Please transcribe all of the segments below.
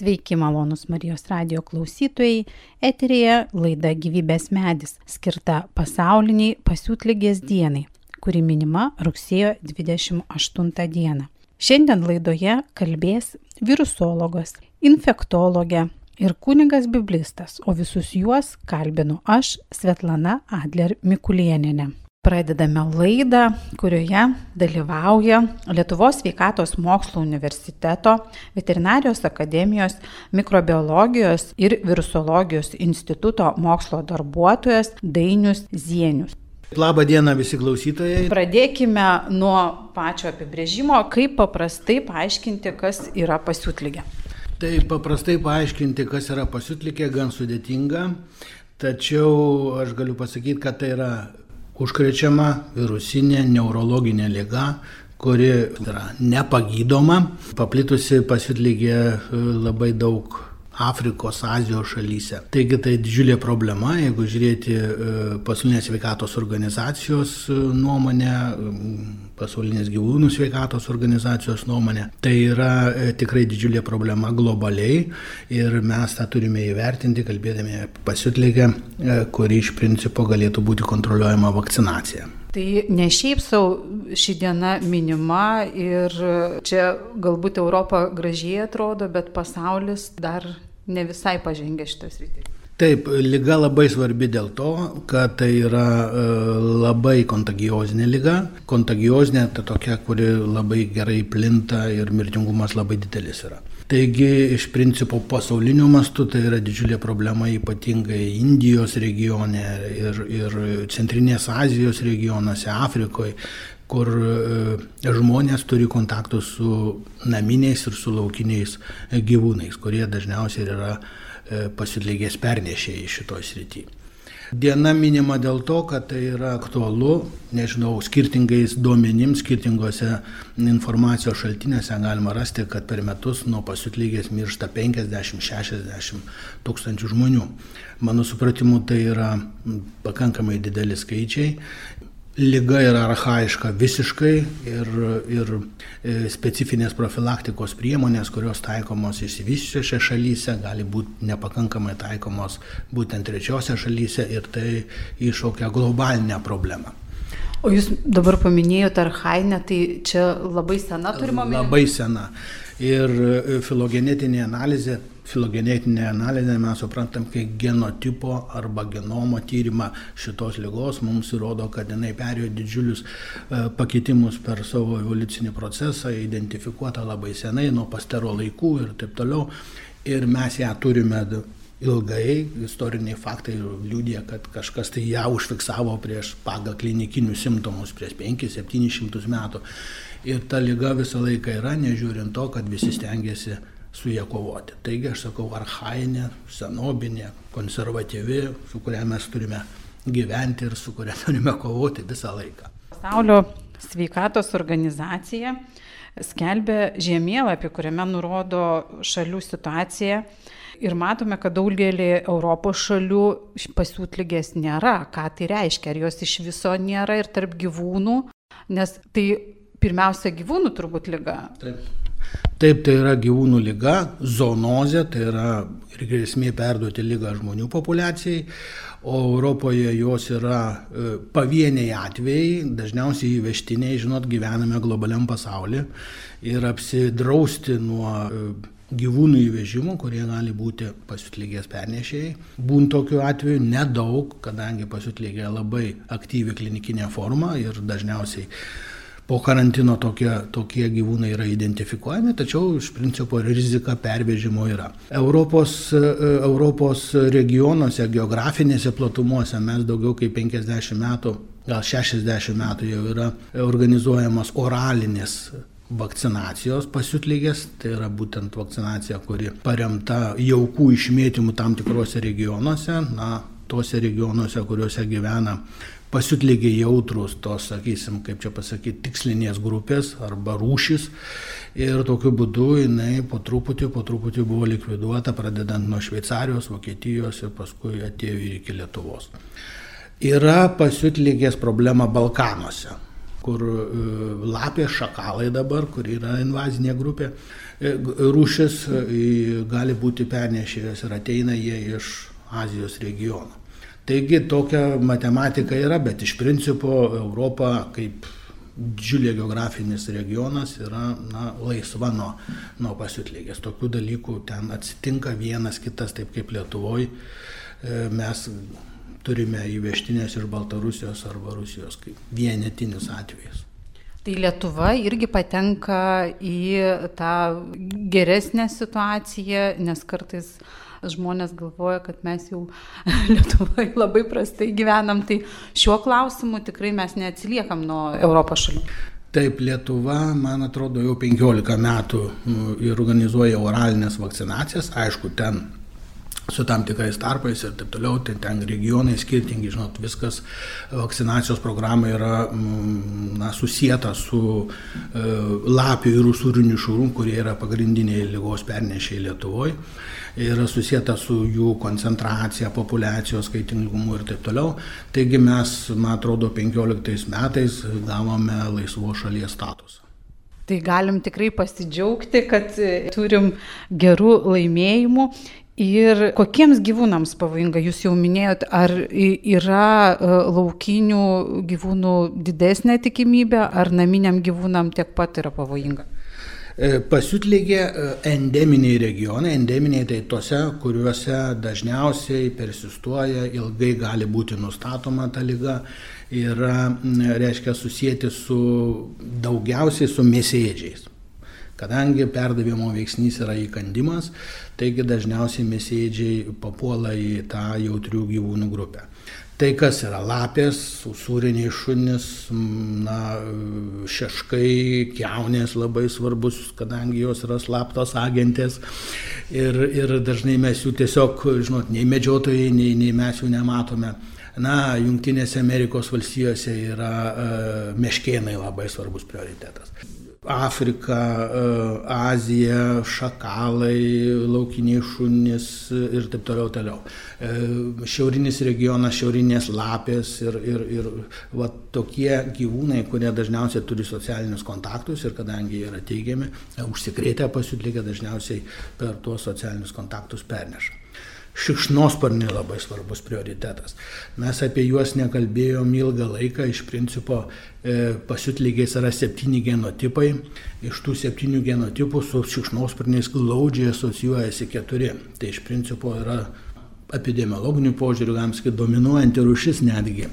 Sveiki, malonus Marijos radio klausytojai. Eterėje laida Gyvybės medis, skirta pasauliniai pasiūtlygės dienai, kuri minima rugsėjo 28 dieną. Šiandien laidoje kalbės virusologas, infektologė ir kunigas biblistas, o visus juos kalbinu aš, Svetlana Adler Mikulieninė. Pradedame laidą, kurioje dalyvauja Lietuvos sveikatos mokslo universiteto, veterinarijos akademijos, mikrobiologijos ir virusologijos instituto mokslo darbuotojas Dainius Zienius. Labą dieną visi klausytojai. Pradėkime nuo pačio apibrėžimo, kaip paprastai paaiškinti, kas yra pasiutlygė. Tai paprastai paaiškinti, kas yra pasiutlikė, gan sudėtinga, tačiau aš galiu pasakyti, kad tai yra užkrečiama virusinė neurologinė lyga, kuri yra nepagydoma, paplitusi pasitlygė labai daug Afrikos, Azijos šalyse. Taigi tai didžiulė problema, jeigu žiūrėti e, pasaulinės sveikatos organizacijos e, nuomonę, pasaulinės gyvūnų sveikatos organizacijos nuomonę, tai yra e, tikrai didžiulė problema globaliai ir mes tą turime įvertinti, kalbėdami apie pasitlygę, kuri iš principo galėtų būti kontroliuojama vakcinacija. Tai ne šiaip savo ši diena minima ir čia galbūt Europa gražiai atrodo, bet pasaulis dar ne visai pažengę šitas rytis. Taip, lyga labai svarbi dėl to, kad tai yra e, labai kontagiozinė lyga. Kontagiozinė tai tokia, kuri labai gerai plinta ir mirtingumas labai didelis yra. Taigi iš principo pasauliniu mastu tai yra didžiulė problema ypatingai Indijos regione ir, ir Centrinės Azijos regionuose, Afrikoje, kur e, žmonės turi kontaktų su naminiais ir su laukiniais gyvūnais, kurie dažniausiai yra e, pasitlygės pernešėjai šitoj srityje. Diena minima dėl to, kad tai yra aktualu, nežinau, skirtingais duomenims, skirtingose informacijos šaltinėse galima rasti, kad per metus nuo pasiutlygės miršta 50-60 tūkstančių žmonių. Mano supratimu, tai yra pakankamai dideli skaičiai Liga yra arhaiška visiškai ir, ir e, specifinės profilaktikos priemonės, kurios taikomos išsivyščiuose šalyse, gali būti nepakankamai taikomos būtent trečiose šalyse ir tai iššaukia globalinę problemą. O jūs dabar paminėjote arhainę, tai čia labai sena turima minėti? Labai sena. Ir e, filogenetinė analizė filogenetinė analizė mes suprantam kaip genotipo arba genomo tyrimą šitos lygos mums įrodo, kad jinai perėjo didžiulius e, pakitimus per savo evoliucinį procesą, identifikuota labai senai, nuo pastero laikų ir taip toliau. Ir mes ją turime ilgai, istoriniai faktai liūdė, kad kažkas tai ją užfiksavo prieš pagal klinikinius simptomus prieš 5-700 metų. Ir ta lyga visą laiką yra, nežiūrint to, kad visi stengiasi su ją kovoti. Taigi aš sakau arhainė, senobinė, konservatyvi, su kuria mes turime gyventi ir su kuria turime kovoti visą laiką. Pasaulio sveikatos organizacija skelbia žemėlapį, kuriame nurodo šalių situaciją. Ir matome, kad daugelį Europos šalių pasiūtlygės nėra. Ką tai reiškia? Ar jos iš viso nėra ir tarp gyvūnų? Nes tai pirmiausia gyvūnų turbūt lyga. Taip. Taip, tai yra gyvūnų lyga, zoonozė, tai yra ir grėsmė perduoti lygą žmonių populiacijai, o Europoje jos yra e, pavieniai atvejai, dažniausiai įvežtiniai, žinot, gyvename globaliam pasaulyje ir apsidrausti nuo e, gyvūnų įvežimų, kurie gali būti pasiutlygės pernešėjai. Būn tokiu atveju nedaug, kadangi pasiutlygė labai aktyvi klinikinė forma ir dažniausiai po karantino tokie, tokie gyvūnai yra identifikuojami, tačiau iš principo rizika pervežimo yra. Europos, Europos regionuose, geografinėse platumuose mes daugiau kaip 50 metų, gal 60 metų jau yra organizuojamas oralinės vakcinacijos pasiutlygės, tai yra būtent vakcinacija, kuri paremta jaukų išmėtymų tam tikrose regionuose, na, tuose regionuose, kuriuose gyvena pasiutlygiai jautrus tos, sakysim, kaip čia pasakyti, tikslinės grupės arba rūšis. Ir tokiu būdu jinai po truputį, po truputį buvo likviduota, pradedant nuo Šveicarijos, Vokietijos ir paskui atėjo iki Lietuvos. Yra pasiutlygės problema Balkanuose. kur lapės šakalai dabar, kur yra invazinė grupė, rūšis gali būti pernešėjęs ir ateina jie iš Azijos regiono. Taigi tokia matematika yra, bet iš principo Europa kaip didžiulė geografinis regionas yra na, laisva nuo, nuo pasiutlygės. Tokių dalykų ten atsitinka vienas kitas, taip kaip Lietuvoje mes turime įvežtinės iš Baltarusijos arba Rusijos kaip vienetinis atvejis. Tai Lietuva irgi patenka į tą geresnę situaciją, nes kartais žmonės galvoja, kad mes jau Lietuvoje labai prastai gyvenam, tai šiuo klausimu tikrai mes neatsiliekam nuo Europos šalių. Taip, Lietuva, man atrodo, jau 15 metų nu, organizuoja oralinės vakcinacijas. Aišku, ten su tam tikrais tarpais ir taip toliau, tai ten regionai skirtingi, žinot, viskas vakcinacijos programa yra mm, na, susijęta su e, lapių ir usūrinių šūrų, kurie yra pagrindiniai lygos pernešėjai Lietuvoje, yra susijęta su jų koncentracija, populacijos skaitingumu ir taip toliau. Taigi mes, man atrodo, 15 metais gavome laisvo šalies statusą. Tai galim tikrai pasidžiaugti, kad turim gerų laimėjimų Ir kokiems gyvūnams pavojinga, jūs jau minėjot, ar yra e, laukinių gyvūnų didesnė tikimybė, ar naminiam gyvūnam tiek pat yra pavojinga? E, pasiutlygė e, endeminiai regionai, endeminiai tai tose, kuriuose dažniausiai persistuoja, ilgai gali būti nustatoma ta lyga, yra, reiškia, susijęti su daugiausiai su mėsėdžiais. Kadangi perdavimo veiksnys yra įkandimas, taigi dažniausiai mesėdžiai papuola į tą jautrių gyvūnų grupę. Tai kas yra lapės, usūriniai šunis, na, šeškai, keunės labai svarbus, kadangi jos yra slaptos agentės ir, ir dažnai mes jų tiesiog, žinot, nei medžiotojai, nei, nei mes jų nematome. Na, Junktinėse Amerikos valstijose yra uh, meškėnai labai svarbus prioritetas. Afrika, e, Azija, šakalai, laukiniai šunys ir taip toliau toliau. E, šiaurinis regionas, šiaurinės lapės ir, ir, ir va, tokie gyvūnai, kurie dažniausiai turi socialinius kontaktus ir kadangi jie yra teigiami, užsikrėtę pasiutligę dažniausiai per tuos socialinius kontaktus perneša. Šikšnosparniai labai svarbus prioritetas. Mes apie juos nekalbėjom ilgą laiką, iš principo e, pasiutlygiais yra septyni genotipai, iš tų septynių genotipų su šikšnosparniais glaudžiai asocijuojasi keturi. Tai iš principo yra epidemiologinių požiūrių, galim sakyti, dominuojanti rušis netgi.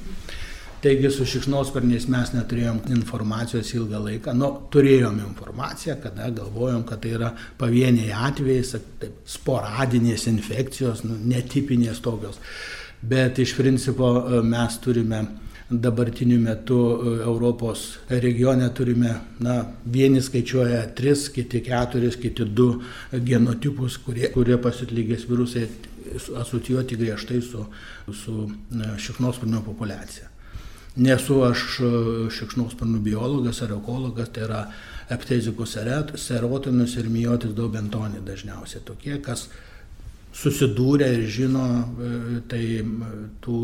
Taigi su šikšnosparniais mes neturėjom informacijos ilgą laiką. Nu, turėjom informaciją, kada galvojom, kad tai yra pavieniai atvejai, taip, sporadinės infekcijos, nu, netipinės tokios. Bet iš principo e, mes turime dabartiniu metu e, Europos regione turime, na, vieni skaičiuoja tris, kiti keturis, kiti du genotipus, kurie, kurie pasitlygės virusai asocijuoti griežtai su, su šikšnosparnio populiacija. Nesu aš e, šikšnosparnų biologas ar ekologas, tai yra eptezikus serotinus ir miotis daubentonį dažniausiai tokie, kas susidūrė ir žino, e, tai tų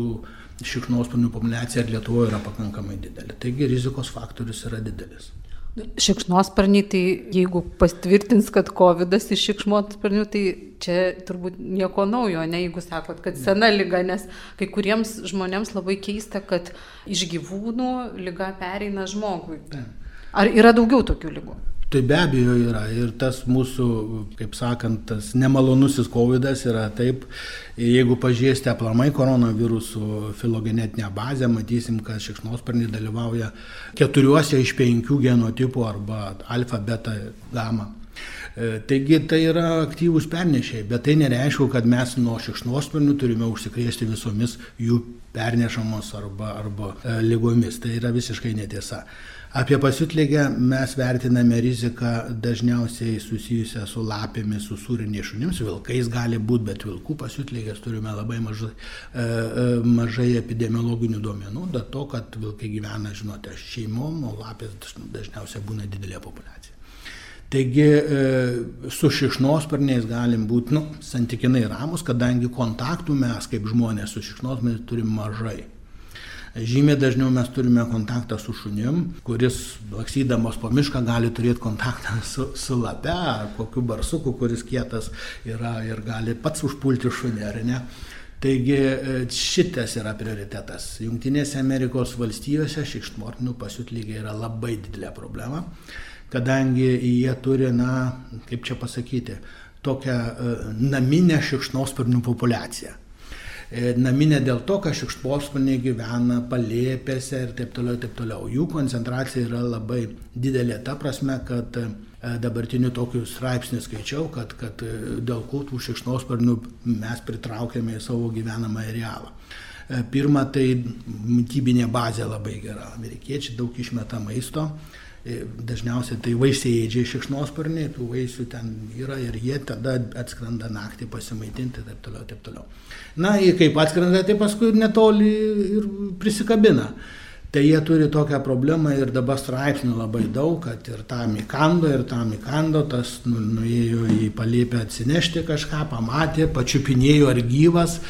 šikšnosparnių populiacija ir Lietuvoje yra pakankamai didelė. Taigi rizikos faktorius yra didelis. Šikšnosparniai, tai jeigu patvirtins, kad COVID iš šikšnosparnių, tai čia turbūt nieko naujo, ne jeigu sakot, kad sena lyga, nes kai kuriems žmonėms labai keista, kad iš gyvūnų lyga pereina žmogui. Ar yra daugiau tokių lygų? Tai be abejo yra ir tas mūsų, kaip sakant, tas nemalonusis COVID yra taip, jeigu pažiūrėsite aplamai koronavirusų filogenetinę bazę, matysim, kad šikšnosparniai dalyvauja keturiuose iš penkių genotipų arba alfa, beta, gamma. E, taigi tai yra aktyvūs pernešėjai, bet tai nereiškia, kad mes nuo šikšnosparnių turime užsikrėsti visomis jų pernešamos arba, arba e, lygomis. Tai yra visiškai netiesa. Apie pasiutlygę mes vertiname riziką dažniausiai susijusią su lapėmis, su sūriniais šunims, vilkais gali būti, bet vilkų pasiutlygės turime labai mažai, e, e, mažai epidemiologinių duomenų, dėl to, kad vilkai gyvena, žinote, šeimom, o lapės dažniausiai būna didelė populiacija. Taigi e, su šikšnosparniais galim būti, nu, santykinai ramus, kadangi kontaktų mes kaip žmonės su šikšnosparniais turim mažai. Žymiai dažniau mes turime kontaktą su šunim, kuris laksydamas po mišką gali turėti kontaktą su, su lape ar kokiu barsuku, kuris kietas yra ir gali pats užpulti šunį, ar ne. Taigi e, šitas yra prioritetas. Junktinėse Amerikos valstijose šikštmortinių pasiutlygiai yra labai didelė problema, kadangi jie turi, na, kaip čia pasakyti, tokią e, naminę šikšnosparnių populiaciją. E, naminė dėl to, kad šikšposparniai gyvena palėpėse ir taip toliau, taip toliau. Jų koncentracija yra labai didelė, ta prasme, kad e, dabartiniu tokiu straipsniu skaičiau, kad, kad e, dėl ko tų šikšnosparnių mes pritraukėme į savo gyvenamą arealą. Pirma, tai mytybinė bazė labai gera. Amerikiečiai daug išmeta maisto, dažniausiai tai vaisiaėdžiai šikšnosparniai, tų vaisių ten yra ir jie tada atskrenda naktį pasimaitinti ir taip toliau, taip toliau. Na, jie kaip atskrenda, tai paskui netoli ir prisikabina. Tai jie turi tokią problemą ir dabar straipsnių labai daug, kad ir tam įkando, ir tam įkando, tas nu, nuėjo į palėpę atsinešti kažką, pamatė, pačiupinėjo ar gyvas,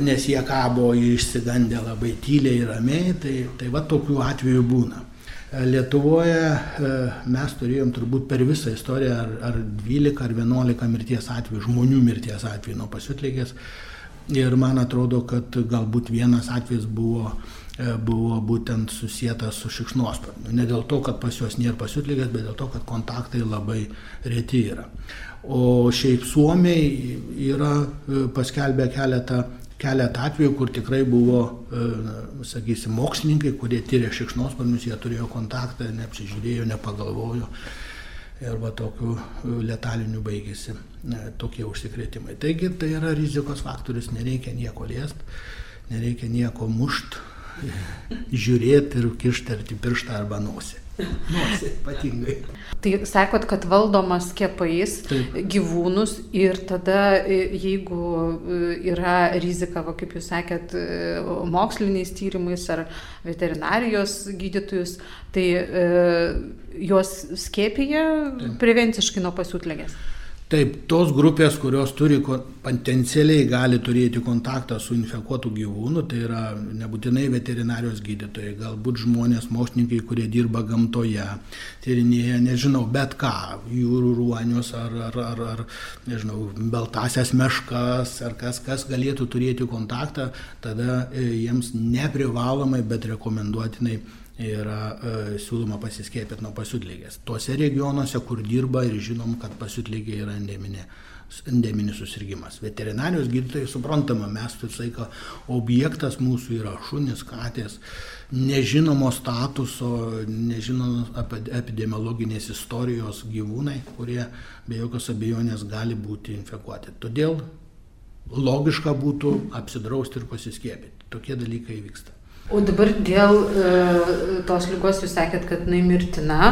nes jie kabo išsigandę labai tyliai ir ramiai, tai, tai va tokių atvejų būna. Lietuvoje e, mes turėjom turbūt per visą istoriją ar, ar 12 ar 11 mirties atvejų, žmonių mirties atvejų nuo pasiutlygės. Ir man atrodo, kad galbūt vienas atvejis buvo, e, buvo būtent susijęs su šikšnosparniu. Ne dėl to, kad pas juos nėra pasiutlygės, bet dėl to, kad kontaktai labai reti yra. O šiaip Suomiai yra e, paskelbę keletą keletą atvejų, kur tikrai buvo, e, sakysim, mokslininkai, kurie tyrė šikšnosparnius, jie turėjo kontaktą, neapsižiūrėjo, nepagalvojo. Ir va tokiu letaliniu baigėsi e, tokie užsikrėtimai. Taigi tai yra rizikos faktorius, nereikia nieko liest, nereikia nieko mušt, žiūrėti ir kišti arti pirštą arba nosį. Nosį ypatingai. Tai sakot, kad valdoma skiepais Taip. gyvūnus ir tada, e, jeigu e, yra rizika, va, kaip jūs sakėt, e, moksliniais tyrimais ar veterinarijos gydytojus, tai e, juos skiepija prevenciškai nuo pasiūtlėgės. Taip, tos grupės, kurios turi potencialiai gali turėti kontaktą su infekuotu gyvūnu, tai yra nebūtinai veterinarijos gydytojai, galbūt žmonės, mokslininkai, kurie dirba gamtoje, tyrinėja, nežinau, bet ką, jūrų ruonius ar, ar, ar, ar nežinau, beltasias meškas, ar kas, kas galėtų turėti kontaktą, tada e, jiems neprivalomai, bet rekomenduotinai yra e, siūloma pasiskiepyti nuo pasiutlygės. Tuose regionuose, kur dirba ir žinom, kad pasiutlygė yra endeminė endeminis susirgymas. Veterinarijos gydytojai suprantama, mes visą laiką objektas mūsų yra šunis, katės, nežinomo statuso, nežinomos epidemiologinės istorijos gyvūnai, kurie be jokios abejonės gali būti infekuoti. Todėl logiška būtų apsidrausti ir pasiskiepyti. Tokie dalykai vyksta. O dabar dėl e, tos lygos jūs sakėt, kad jinai mirtina.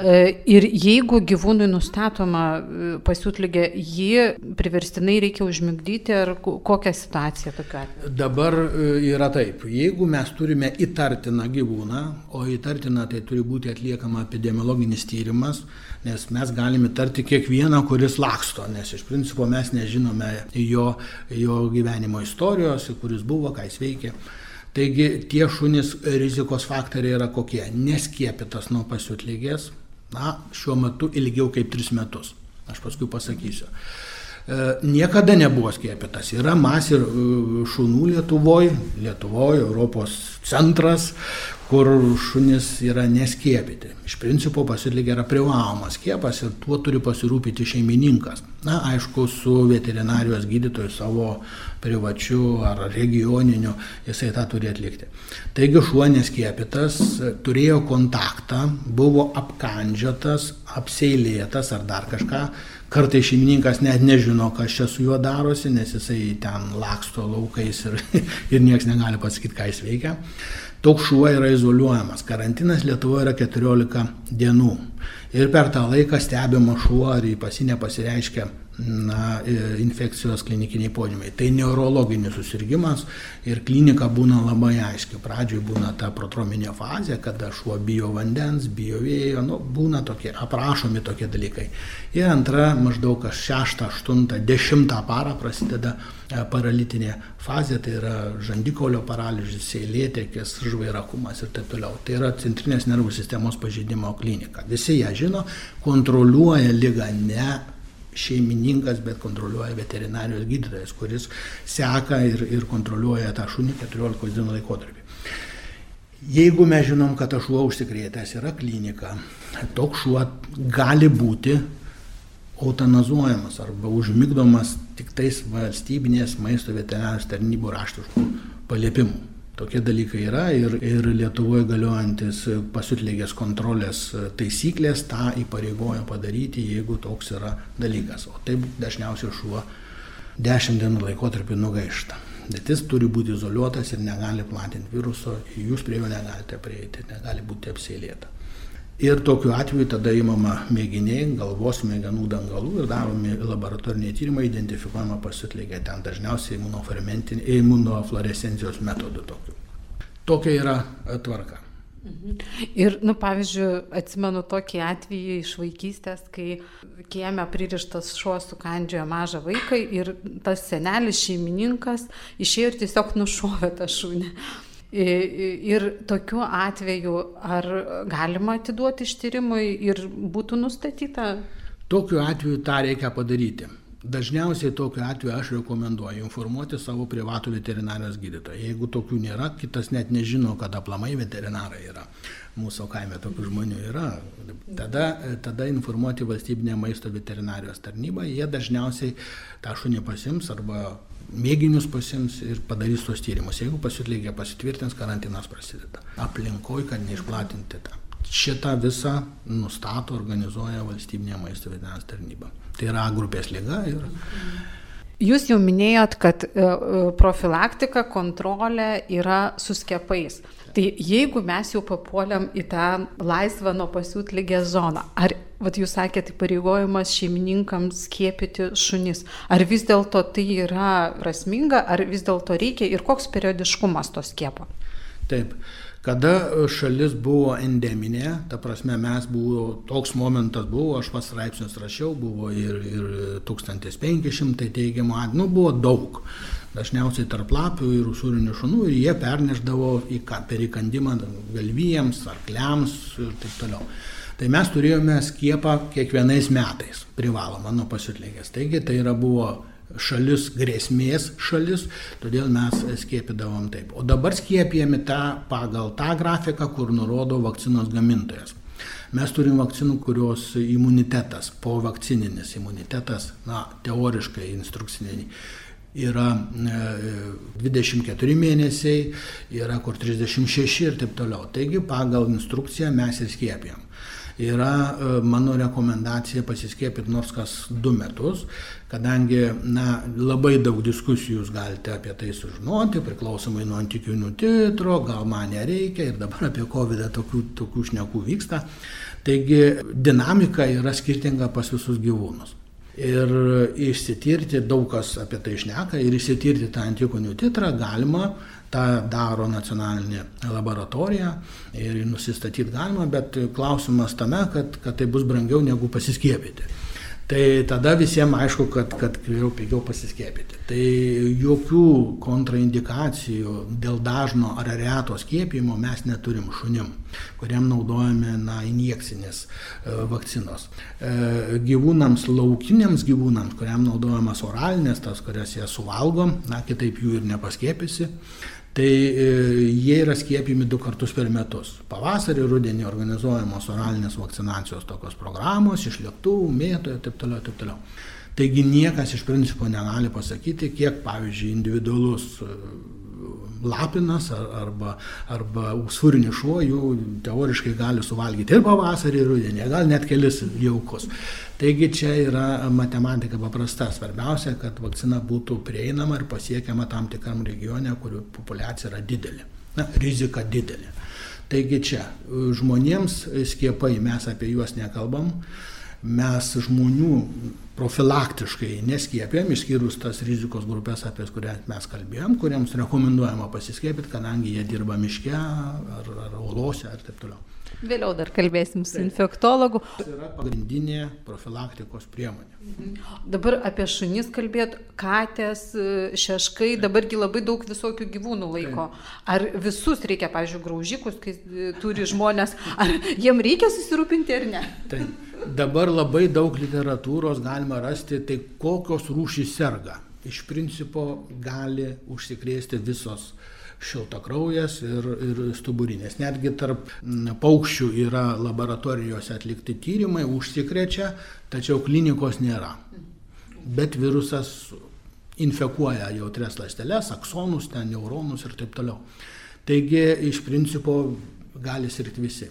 E, ir jeigu gyvūnui nustatoma e, pasiutlygė, jį priverstinai reikia užmigdyti, ar kokia situacija tokia atveju? Dabar yra taip. Jeigu mes turime įtartiną gyvūną, o įtartiną tai turi būti atliekama epidemiologinis tyrimas, nes mes galime įtarti kiekvieną, kuris laksto, nes iš principo mes nežinome jo, jo gyvenimo istorijos, kuris buvo, ką jis veikė. Taigi tie šunys rizikos faktoriai yra kokie? Neskiepytas nuo pasiutlygės, na, šiuo metu ilgiau kaip 3 metus. Aš paskui pasakysiu. E, niekada nebuvo skiepytas. Yra masė e, šunų Lietuvoje, Lietuvoje, Europos centras, kur šunys yra neskiepyti. Iš principo pasilikė yra privalomas skiepas ir tuo turi pasirūpinti šeimininkas. Na, aišku, su veterinarijos gydytoju savo privačiu ar regioniniu jisai tą turi atlikti. Taigi šuo neskiepytas, turėjo kontaktą, buvo apkandžiotas, apseilėtas ar dar kažką. Kartai šeimininkas net nežino, kas čia su juo darosi, nes jisai ten laksto laukais ir, ir niekas negali pasakyti, ką jis veikia. Toks šuo yra izoliuojamas. Karantinas Lietuvoje yra 14 dienų. Ir per tą laiką stebima šuo, ar į pasinę pasireiškia na, infekcijos klinikiniai požymiai. Tai neurologinis susirgymas ir klinika būna labai aiški. Pradžioj būna ta protrominė fazė, kada šuo bijo vandens, bijo vėjo, nu, būna tokie aprašomi tokie dalykai. Ir antra, maždaug kas 6, 8, 10 parą prasideda e, paralitinė fazė, tai yra žandikolio paralyžius, seilėtekis, žvairakumas ir taip toliau. Tai yra centrinės nervų sistemos pažeidimo klinika. Visi ją žino, kontroliuoja lygą ne šeimininkas, bet kontroliuoja veterinarijos gydytojas, kuris seka ir, ir kontroliuoja tą šunį 14 dienų laikotarpį. Jeigu mes žinom, kad tas šuo užsikrėtęs yra klinika, toks šuo gali būti eutanazuojamas arba užmigdomas tik tais valstybinės maisto veterinarijos tarnybų raštiškų paliepimų. Tokie dalykai yra ir, ir Lietuvoje galiojantis pasiutlygės kontrolės taisyklės tą įpareigoja padaryti, jeigu toks yra dalykas. O taip dažniausiai šuo 10 dienų laikotarpį nugaišta. Bet jis turi būti izoliuotas ir negali platinti viruso, jūs prie jo negalite prieiti, negali būti apsėlėta. Ir tokiu atveju tada įmama mėginiai, galvos smegenų dangalų ir daromi laboratoriniai tyrimai, identifikuojama pasiutligė ten dažniausiai imunofluorescencijos metodu tokiu. Tokia yra e, tvarka. Mhm. Ir, nu, pavyzdžiui, atsimenu tokį atvejį iš vaikystės, kai kieme pririštas šuo sukandžiojo mažą vaiką ir tas senelis šeimininkas išėjo ir tiesiog nušovė tą šunį. Ir tokiu atveju ar galima atiduoti ištyrimui ir būtų nustatyta? Tokiu atveju tą reikia padaryti. Dažniausiai tokiu atveju aš rekomenduoju informuoti savo privatų veterinarijos gydytoją. Jeigu tokių nėra, kitas net nežino, kad aplamai veterinarai yra. Mūsų kaime tokių žmonių yra. Tada, tada informuoti valstybinę maisto veterinarijos tarnybą. Jie dažniausiai tą šunį pasims arba mėginius pasims ir padarys tos tyrimus. Jeigu pasiutligė pasitvirtins, karantinas prasideda. Aplinkoj, kad neišplatinti tą. Šitą visą nustato, organizuoja valstybinė maisto veterinarijos tarnyba. Tai yra grupės lyga ir. Jūs jau minėjot, kad e, e, profilaktika, kontrolė yra su skiepais. Tai jeigu mes jau papuoliam į tą laisvą nuo pasiūtlygės zoną, ar, vat jūs sakėte, pareigojimas šeimininkams skiepyti šunis, ar vis dėlto tai yra prasminga, ar vis dėlto reikia ir koks periodiškumas to skiepo? Taip. Kada šalis buvo endeminė, ta prasme mes buvo, toks momentas buvo, aš pas straipsnius rašiau, buvo ir, ir 1500 teigiamų nu buvo daug dažniausiai tarp lapių ir usūrinių šunų ir jie pernešdavo į, per įkandimą galvijams, arkliams ir taip toliau. Tai mes turėjome skiepą kiekvienais metais privalomą nuo pasiutlygės. Taigi tai yra buvo šalis grėsmės šalis, todėl mes skiepydavom taip. O dabar skiepijami tą, pagal tą grafiką, kur nurodo vakcinos gamintojas. Mes turim vakcinų, kurios imunitetas, po vakcininis imunitetas, na, teoriškai instrukciniai yra 24 e, mėnesiai, yra kur 36 ir taip toliau. Taigi pagal instrukciją mes ir skiepijam. Yra e, mano rekomendacija pasiskiepyti nors kas du metus, kadangi na, labai daug diskusijų jūs galite apie tai sužinoti, priklausomai nuo antikinių titro, gal man nereikia ir dabar apie COVID tokių, tokių šnekų vyksta. Taigi dinamika yra skirtinga pas visus gyvūnus ir išsitirti, daug kas apie tai išneka, ir išsitirti tą antikonių titrą galima, tą daro nacionalinė laboratorija ir nusistatyti galima, bet klausimas tame, kad, kad tai bus brangiau negu pasiskiepyti. Tai tada visiems aišku, kad, kad geriau pigiau pasiskiepyti. Tai jokių kontraindikacijų dėl dažno ar reto skiepijimo mes neturim šunim, kuriam naudojame na, injekcinės e, vakcinos. E, gyvūnams, laukiniams gyvūnams, kuriam naudojamas oralinės, tas, kurias jie suvalgom, na, kitaip jų ir nepaskėpysi, Tai e, jie yra skiepimi du kartus per metus. Pavasarį ir rudenį organizuojamos oralinės vakcinacijos tokios programos, iš lėktuvų, mėtų ir taip toliau, taip toliau. Taigi niekas iš principo negali pasakyti, kiek, pavyzdžiui, individualus lapinas arba, arba usūrinis šuo jų teoriškai gali suvalgyti ir pavasarį, ir rudenį, gal net kelis jaukus. Taigi čia yra matematika paprasta. Svarbiausia, kad vakcina būtų prieinama ir pasiekiama tam tikram regione, kur populiacija yra didelė. Na, rizika didelė. Taigi čia žmonėms skiepai mes apie juos nekalbam. Mes žmonių profilaktiškai neskiepėm, išskyrus tas rizikos grupės, apie kurias mes kalbėjom, kuriems rekomenduojama pasiskiepyti, kadangi jie dirba miške ar, ar olose ir taip toliau. Vėliau dar kalbėsim su infektologu. Tai yra pagrindinė profilaktikos priemonė. Mhm. Dabar apie šunis kalbėt, katės, šeškai, dabargi labai daug visokių gyvūnų laiko. Ar visus reikia, pavyzdžiui, graužikus, kai turi žmonės, ar jiem reikia susirūpinti ar ne? Tai dabar labai daug literatūros galima rasti, tai kokios rūšys serga. Iš principo gali užsikrėsti visos šiltakraujas ir, ir stuburinės. Netgi tarp paukščių yra laboratorijose atlikti tyrimai, užsikrečia, tačiau klinikos nėra. Bet virusas infekuoja jautres ląsteles, aksonus, ten neuronus ir taip toliau. Taigi iš principo gali sirgti visi.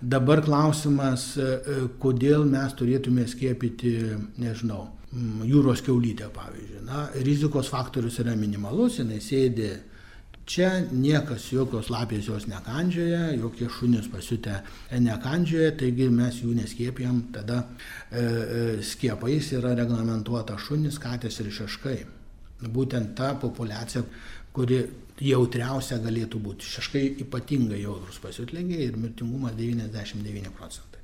Dabar klausimas, e, e, kodėl mes turėtume skiepyti, nežinau, jūros keulytę, pavyzdžiui. Na, rizikos faktorius yra minimalus, jinai sėdi Čia niekas jokios lapės jos nekandžioja, jokie šunys pasiutę nekandžioja, taigi mes jų neskiepijam, tada e, e, skiepais yra reglamentuota šunys, katės ir šeškai. Būtent ta populiacija, kuri jautriausia galėtų būti. Šeškai ypatingai jautrus pasiutlygiai ir mirtingumas 99 procentai.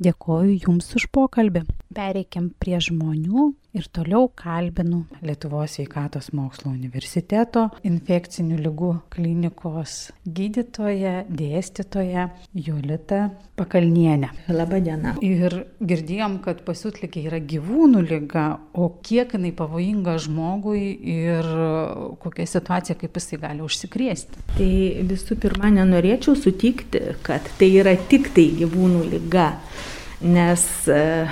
Dėkoju Jums už pokalbį. Pereikim prie žmonių ir toliau kalbinu Lietuvos sveikatos mokslo universiteto infekcinių lygų klinikos gydytoją, dėstytoją Julitą Pakalnienę. Labadiena. Ir girdėjom, kad pasiutlikė yra gyvūnų lyga, o kiek jinai pavojinga žmogui ir kokia situacija, kaip jisai gali užsikrėsti. Tai visų pirma, nenorėčiau sutikti, kad tai yra tik tai gyvūnų lyga nes e,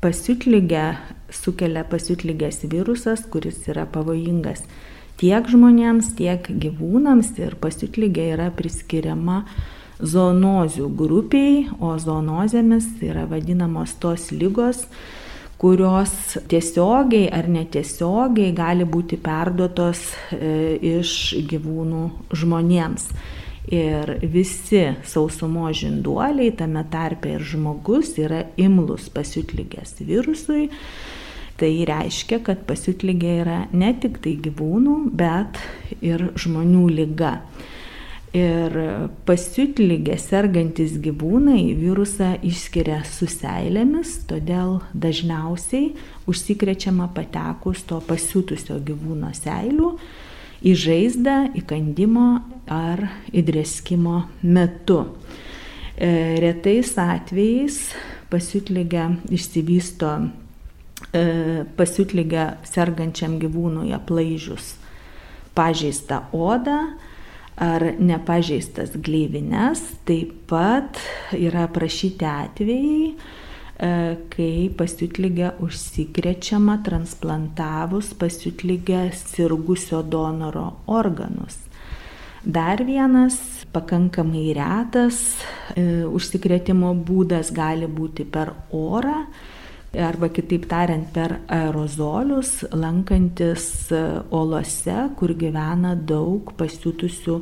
pasiutlygę sukelia pasiutlygės virusas, kuris yra pavojingas tiek žmonėms, tiek gyvūnams ir pasiutlygė yra priskiriama zoonozių grupiai, o zoonozėmis yra vadinamos tos lygos, kurios tiesiogiai ar netiesiogiai gali būti perduotos e, iš gyvūnų žmonėms. Ir visi sausumo žinduoliai, tame tarpe ir žmogus, yra imlus pasiutlygės virusui. Tai reiškia, kad pasiutlygė yra ne tik tai gyvūnų, bet ir žmonių lyga. Ir pasiutlygė sergantis gyvūnai virusą išskiria su seilėmis, todėl dažniausiai užsikrečiama patekus to pasiutusio gyvūno seilių į žaizdą, įkandimo ar įdreskimo metu. E, retais atvejais pasiutlyga išsivysto e, pasiutlyga sergančiam gyvūnui aplaižius pažeistą odą ar nepažeistas gleivines. Taip pat yra aprašyti atvejai, E, kai pasiutligė užsikrečiama transplantavus pasiutligę sirgusio donoro organus. Dar vienas pakankamai retas e, užsikrėtimo būdas gali būti per orą arba kitaip tariant per aerozolius, lankantis e, olose, kur gyvena daug pasiutusių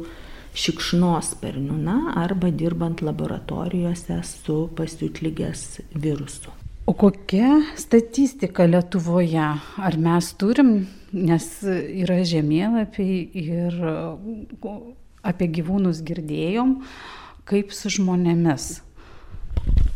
šikšnosparnių, na, arba dirbant laboratorijose su pasiutlygės virusu. O kokia statistika Lietuvoje? Ar mes turim, nes yra žemėlapiai ir apie gyvūnus girdėjom, kaip su žmonėmis?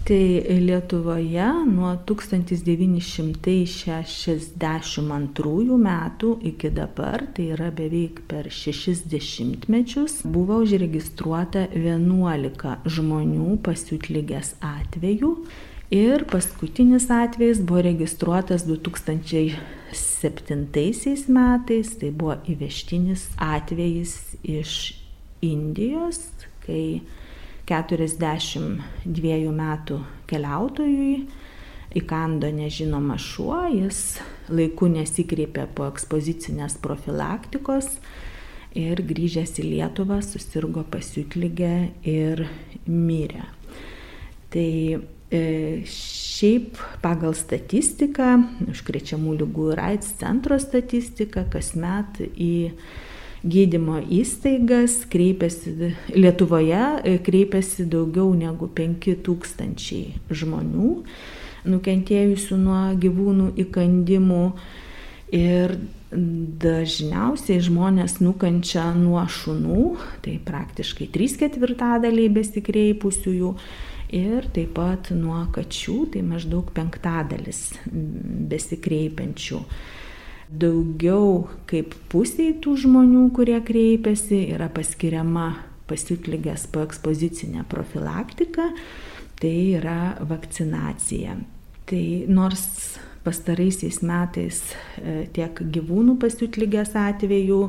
Tai Lietuvoje nuo 1962 metų iki dabar, tai yra beveik per šešis dešimtmečius, buvo užregistruota 11 žmonių pasiutlygės atvejų. Ir paskutinis atvejis buvo registruotas 2007 metais, tai buvo įvežtinis atvejis iš Indijos, kai 42 metų keliautojui įkando nežinoma šuo, jis laiku nesikreipė po ekspozicinės profilaktikos ir grįžęs į Lietuvą susirgo pasiutlygę ir mirė. Tai e, šiaip pagal statistiką, užkrečiamų lygų ir AIDS centro statistiką, kasmet į gydymo įstaigas kreipiasi, Lietuvoje e, kreipiasi daugiau negu 5000 žmonių. nukentėjusių nuo gyvūnų įkandimų. Ir dažniausiai žmonės nukančia nuo šunų, tai praktiškai 3 ketvirtadaliai besikreipusiųjų. Ir taip pat nuo kačių, tai maždaug penktadalis besikreipiančių. Daugiau kaip pusiai tų žmonių, kurie kreipiasi, yra paskiriama pasiutlygės poekspozicinė profilaktika, tai yra vakcinacija. Tai nors pastaraisiais metais e, tiek gyvūnų pasiutlygės atveju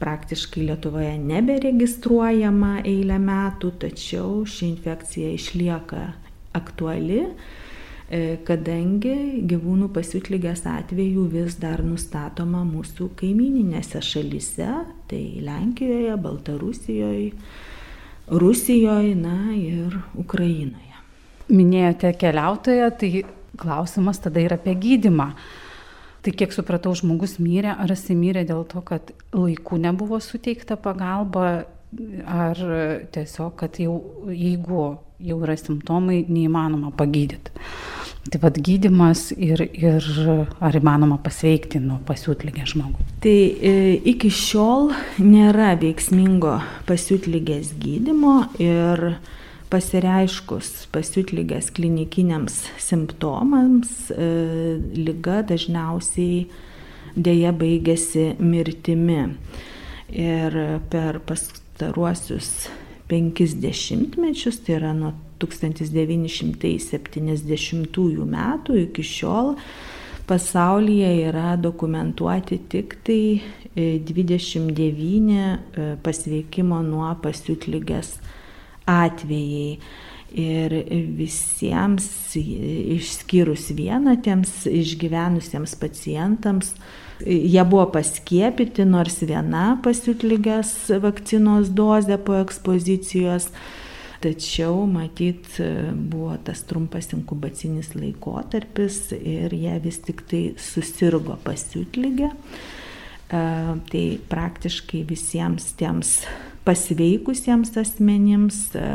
praktiškai Lietuvoje neberegistruojama eilę metų, tačiau ši infekcija išlieka aktuali, kadangi gyvūnų pasiutlygės atveju vis dar nustatoma mūsų kaimininėse šalyse, tai Lenkijoje, Baltarusijoje, Rusijoje, na ir Ukrainoje. Minėjote keliautoją, tai klausimas tada ir apie gydimą. Tai kiek supratau, žmogus mirė, ar mirė dėl to, kad laiku nebuvo suteikta pagalba, ar tiesiog, kad jau, jeigu jau yra simptomai, neįmanoma pagydyti. Tai vad gydimas ir, ir ar įmanoma pasveikti nuo pasiutlygę žmogų. Tai e, iki šiol nėra veiksmingo pasiutlygės gydimo ir pasireiškus pasiutlygės klinikiniams simptomams, e, lyga dažniausiai dėja baigėsi mirtimi. Ir per pastaruosius penkis dešimtmečius, tai yra nuo 1970 metų iki šiol, pasaulyje yra dokumentuoti tik tai 29 e, e, pasveikimo nuo pasiutlygės atvejai. Ir visiems, išskyrus vieną tiems išgyvenusiems pacientams, jie buvo paskiepyti, nors viena pasiutlygės vakcinos dozė po ekspozicijos, tačiau matyt buvo tas trumpas inkubacinis laikotarpis ir jie vis tik tai susirgo pasiutlygę. Tai praktiškai visiems tiems pasveikusiems asmenims e,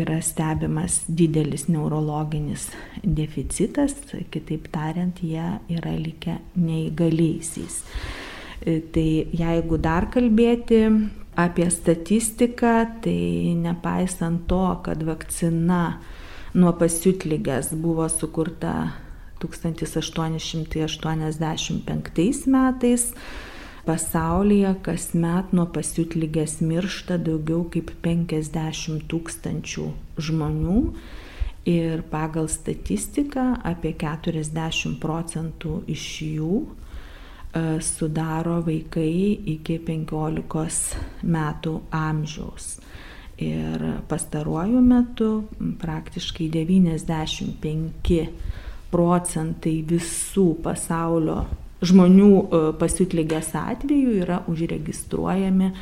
yra stebimas didelis neurologinis deficitas, kitaip tariant, jie yra likę neįgaliaisiais. E, tai jeigu dar kalbėti apie statistiką, tai nepaisant to, kad vakcina nuo pasiutlygės buvo sukurta 1885 metais, Pasaulyje kasmet nuo pasiutlygės miršta daugiau kaip 50 tūkstančių žmonių. Ir pagal statistiką apie 40 procentų iš jų sudaro vaikai iki 15 metų amžiaus. Ir pastaruoju metu praktiškai 95 procentai visų pasaulio žmonių e, pasiutlygės atveju yra užregistruojami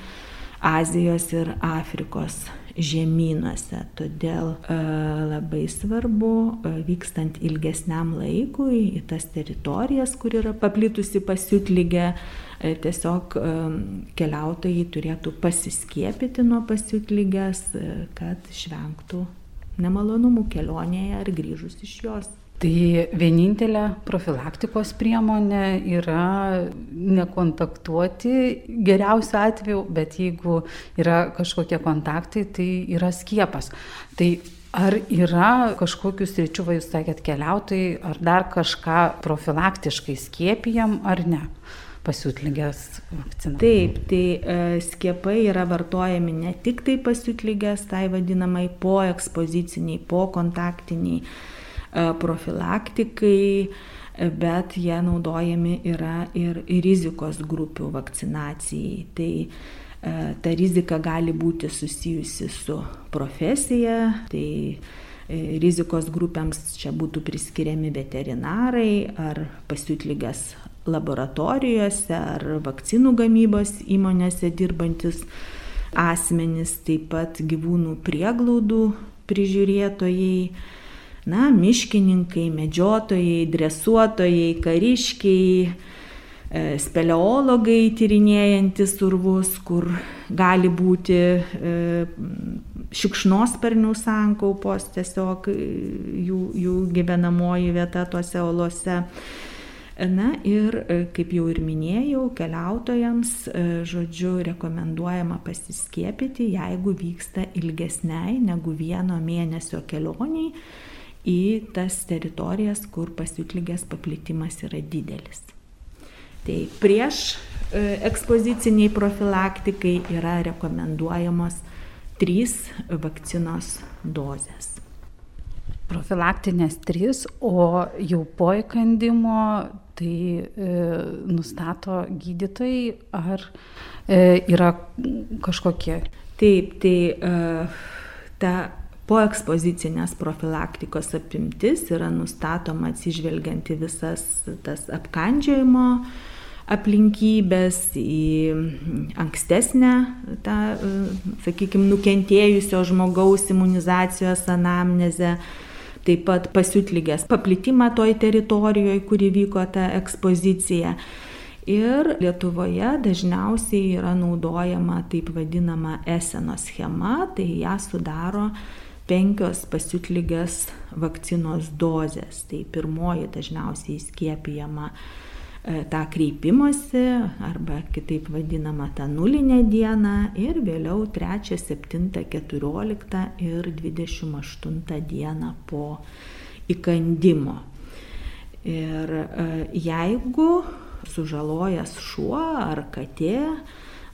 Azijos ir Afrikos žemynuose. Todėl e, labai svarbu e, vykstant ilgesniam laikui į tas teritorijas, kur yra paplitusi pasiutlygė, e, tiesiog keliautojai turėtų pasiskiepyti nuo pasiutlygės, e, kad išvengtų nemalonumų kelionėje ar grįžus iš jos. Tai vienintelė profilaktikos priemonė yra nekontaktuoti geriausiu atveju, bet jeigu yra kažkokie kontaktai, tai yra skiepas. Tai ar yra kažkokių sričių, va jūs sakėt, keliautojai, ar dar kažką profilaktiškai skiepijam ar ne? pasiutlygės vakcina. Taip, tai e, skiepai yra vartojami ne tik tai pasiutlygės, tai vadinamai po ekspoziciniai, po kontaktiniai profilaktikai, e, bet jie naudojami yra ir rizikos grupių vakcinacijai. Tai e, ta rizika gali būti susijusi su profesija, tai rizikos grupėms čia būtų priskiriami veterinarai ar pasiutlygės laboratorijose ar vakcinų gamybos įmonėse dirbantis asmenys, taip pat gyvūnų prieglaudų prižiūrėtojai na, miškininkai, medžiotojai, dresuotojai, kariškiai, e, speleologai tyrinėjantis urvus, kur gali būti e, šikšnosparnių sankaupos, tiesiog jų, jų gyvenamoji vieta tuose olose. Na ir, kaip jau ir minėjau, keliautojams, žodžiu, rekomenduojama pasiskiepyti, jeigu vyksta ilgesniai negu vieno mėnesio kelioniai į tas teritorijas, kur pasiutlygės paplitimas yra didelis. Tai prieš ekspoziciniai profilaktikai yra rekomenduojamos trys vakcinos dozės. Profilaktinės trys, o jau po įkandimo tai e, nustato gydytojai ar e, yra kažkokie? Taip, tai e, ta po ekspozicinės profilaktikos apimtis yra nustatoma atsižvelgiant į visas tas apkandžiojimo aplinkybės, į ankstesnę, tą, sakykime, nukentėjusio žmogaus imunizacijos anamnezę, taip pat pasiutlygės paplitimą toj teritorijoje, kuri vyko ta ekspozicija. Ir Lietuvoje dažniausiai yra naudojama taip vadinama eseno schema, tai ją sudaro penkios pasiutlygės vakcinos dozės. Tai pirmoji dažniausiai skiepijama E, tą kreipimosi arba kitaip vadinamą tą nulinę dieną ir vėliau 3, 7, 14 ir 28 dieną po įkandimo. Ir e, jeigu sužalojas šuo ar katė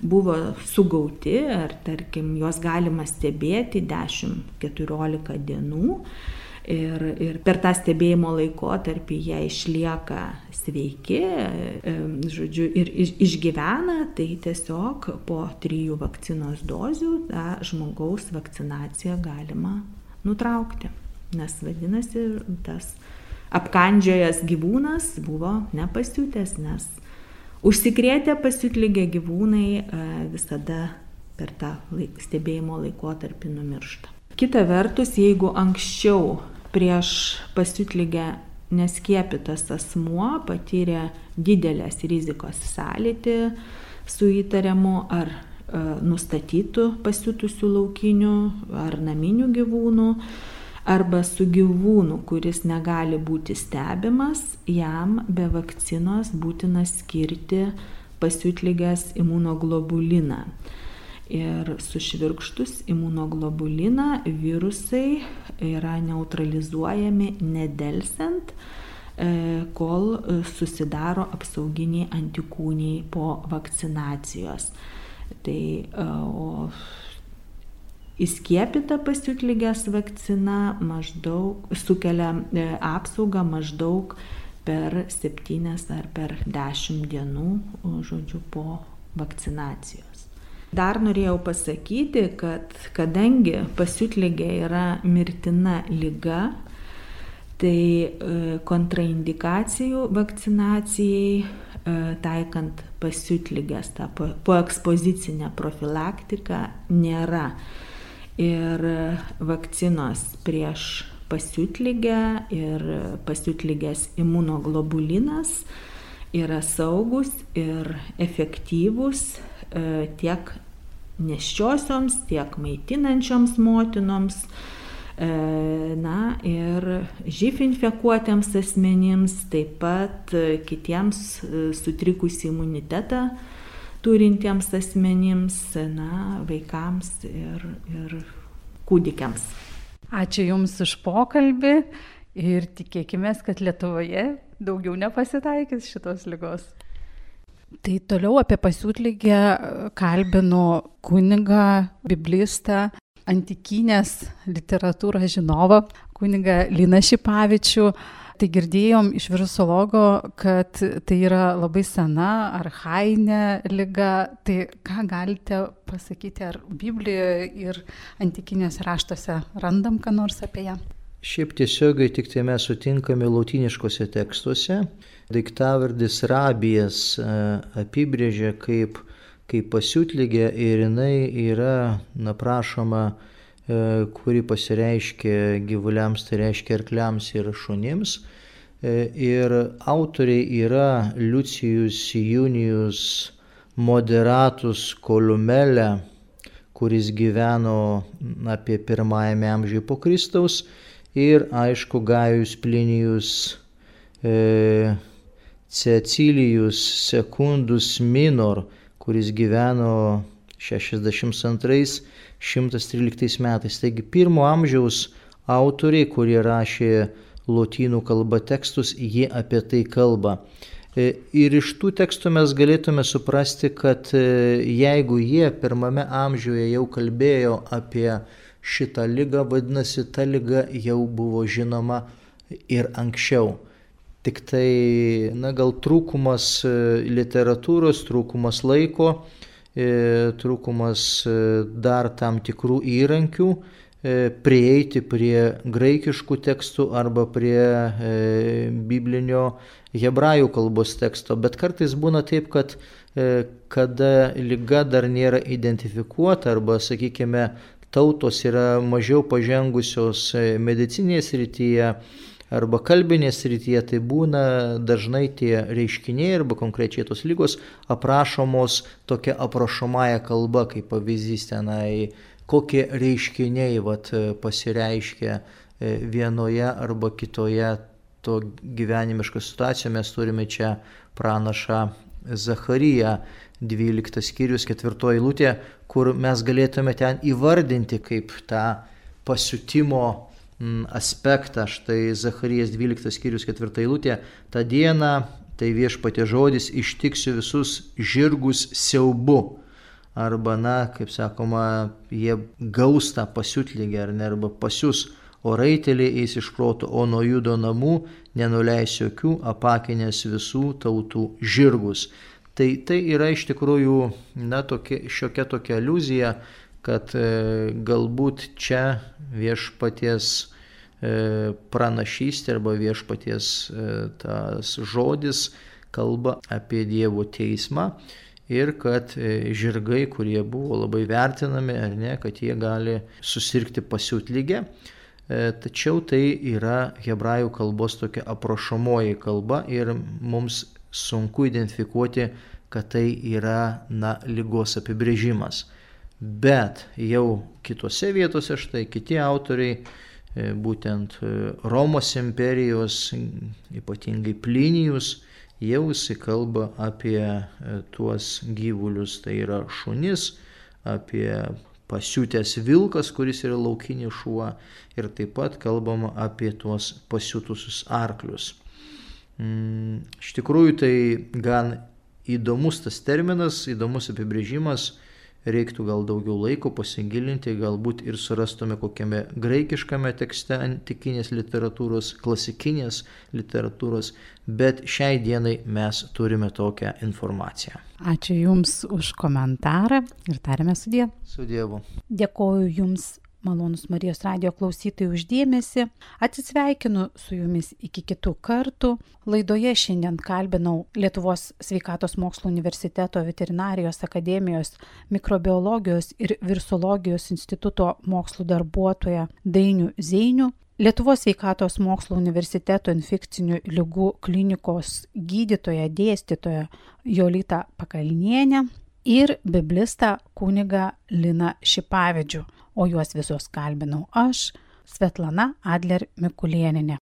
buvo sugauti, ar tarkim juos galima stebėti 10-14 dienų, ir, ir per tą stebėjimo laikotarpį jie išlieka sveiki, žodžiu, ir išgyvena, tai tiesiog po trijų vakcinos dozių tą žmogaus vakcinaciją galima nutraukti. Nes vadinasi, tas apkandžiojas gyvūnas buvo nepasiutęs, nes užsikrėtę pasiutlygę gyvūnai e, visada per tą laik, stebėjimo laikotarpį numiršta. Kita vertus, jeigu anksčiau prieš pasiutlygę neskiepytas asmuo patyrė didelės rizikos sąlytį su įtariamu ar e, nustatytų pasiutusių laukinių ar naminių gyvūnų, arba su gyvūnu, kuris negali būti stebimas, jam be vakcinos būtina skirti pasiutlygės imunoglobuliną ir sušvirkštus imunoglobuliną virusai yra neutralizuojami nedelsiant, e, kol susidaro apsauginiai antikūniai po vakcinacijos. Tai e, o įskiepyta pasiutlygės vakcina maždaug sukelia e, apsaugą maždaug per 7 ar per 10 dienų, žodžiu, po vakcinacijos. Dar norėjau pasakyti, kad kadangi pasiutlygė yra mirtina lyga, tai e, kontraindikacijų vakcinacijai e, taikant pasiutlygės, tą poekspozicinę profilaktiką nėra. Ir vakcinos prieš pasiutlygę ir pasiutlygės imunoglobulinas yra saugus ir efektyvūs E, tiek neščiosioms, tiek maitinančioms motinoms, e, na ir živ infekuotiems asmenims, taip pat kitiems e, sutrikusį imunitetą turintiems asmenims, na, vaikams ir, ir kūdikiams. Ačiū Jums už pokalbį ir tikėkime, kad Lietuvoje daugiau nepasitaikys šitos lygos. Tai toliau apie pasiūtlygę kalbinu kunigą, biblistą, antikinės literatūros žinovą, kunigą Lina Šipavičių. Tai girdėjom iš virusologo, kad tai yra labai sena, arhainė lyga. Tai ką galite pasakyti, ar Biblijoje ir antikinės raštuose randam ką nors apie ją? Šiaip tiesiogiai tik tai mes sutinkame lautiniškose tekstuose. Daiktavardis rabijas e, apibrėžia kaip, kaip pasiutlygė ir jinai yra naprašoma, kuri pasireiškia gyvuliams, tai reiškia arkliams ir šunims. E, ir autoriai yra Lucijus Junijus Moderatus Kolumelė, kuris gyveno apie pirmajame amžiuje po Kristaus ir aišku Gajus Plinijus e, Cecilijus Sekundus Minor, kuris gyveno 62-113 metais. Taigi pirmo amžiaus autoriai, kurie rašė lotynų kalba tekstus, jie apie tai kalba. E, ir iš tų tekstų mes galėtume suprasti, kad e, jeigu jie pirmame amžiuje jau kalbėjo apie šitą lygą, vadinasi, ta lyga jau buvo žinoma ir anksčiau. Tik tai, na, gal trūkumas e, literatūros, trūkumas laiko, trūkumas dar tam tikrų įrankių prieiti prie graikiškų tekstų arba prie biblinio hebrajų kalbos teksto, bet kartais būna taip, kad e, kada lyga dar nėra identifikuota arba, sakykime, tautos yra mažiau pažengusios e, medicinėje srityje arba kalbinėje srityje, tai būna dažnai tie reiškiniai arba konkrečiai tos lygos aprašomos tokia aprašomąją kalba, kaip pavyzdys tenai, kokie reiškiniai vat, pasireiškia e, vienoje arba kitoje to gyvenimišką situaciją mes turime čia pranašą Zacharyją 12 skyrius 4 eilutė, kur mes galėtume ten įvardinti kaip tą pasiutimo aspektą. Štai Zacharijas 12 skyrius 4 eilutė. Ta diena, tai viešpatė žodis, ištiksiu visus žirgus siaubu. Arba, na, kaip sakoma, jie gaustą pasiutlygę ar ne, arba pasius o raiteliai eis iš proto, o nuo judo namų nenuleis jokių apakinės visų tautų žirgus. Tai tai yra iš tikrųjų na, tokia, šiokia tokia iliuzija, kad e, galbūt čia viešpaties e, pranašystė arba viešpaties e, tas žodis kalba apie Dievo teismą ir kad žirgai, kurie buvo labai vertinami ar ne, kad jie gali susirgti pasiutlygę. Tačiau tai yra hebrajų kalbos tokia aprašomoji kalba ir mums sunku identifikuoti, kad tai yra na, lygos apibrėžimas. Bet jau kitose vietose štai kiti autoriai, e, būtent e, Romos imperijos, ypatingai Plinijus, jau jisai kalba apie tuos gyvulius, tai yra šunis, apie pasiutęs vilkas, kuris yra laukinis šuo ir taip pat kalbama apie tuos pasiutusius arklius. Mm, iš tikrųjų tai gan įdomus tas terminas, įdomus apibrėžimas, reiktų gal daugiau laiko pasigilinti, galbūt ir surastume kokiame graikiškame tekste antikinės literatūros, klasikinės literatūros, bet šiai dienai mes turime tokią informaciją. Ačiū Jums už komentarą ir tarėme su Dievu. Su Dievu. Dėkoju Jums malonus Marijos radio klausytojai uždėmesi. Atsisveikinu su jumis iki kitų kartų. Laidoje šiandien kalbinau Lietuvos sveikatos mokslo universiteto veterinarijos akademijos mikrobiologijos ir virsologijos instituto mokslo darbuotoją Dainių Zeinių. Lietuvos sveikatos mokslo universiteto infekcinių lygų klinikos gydytoja dėstytoja Jolita Pakalnienė ir biblistą kunigą Lina Šipavedžių o juos visus kalbinau aš, Svetlana Adler Mikulieninė.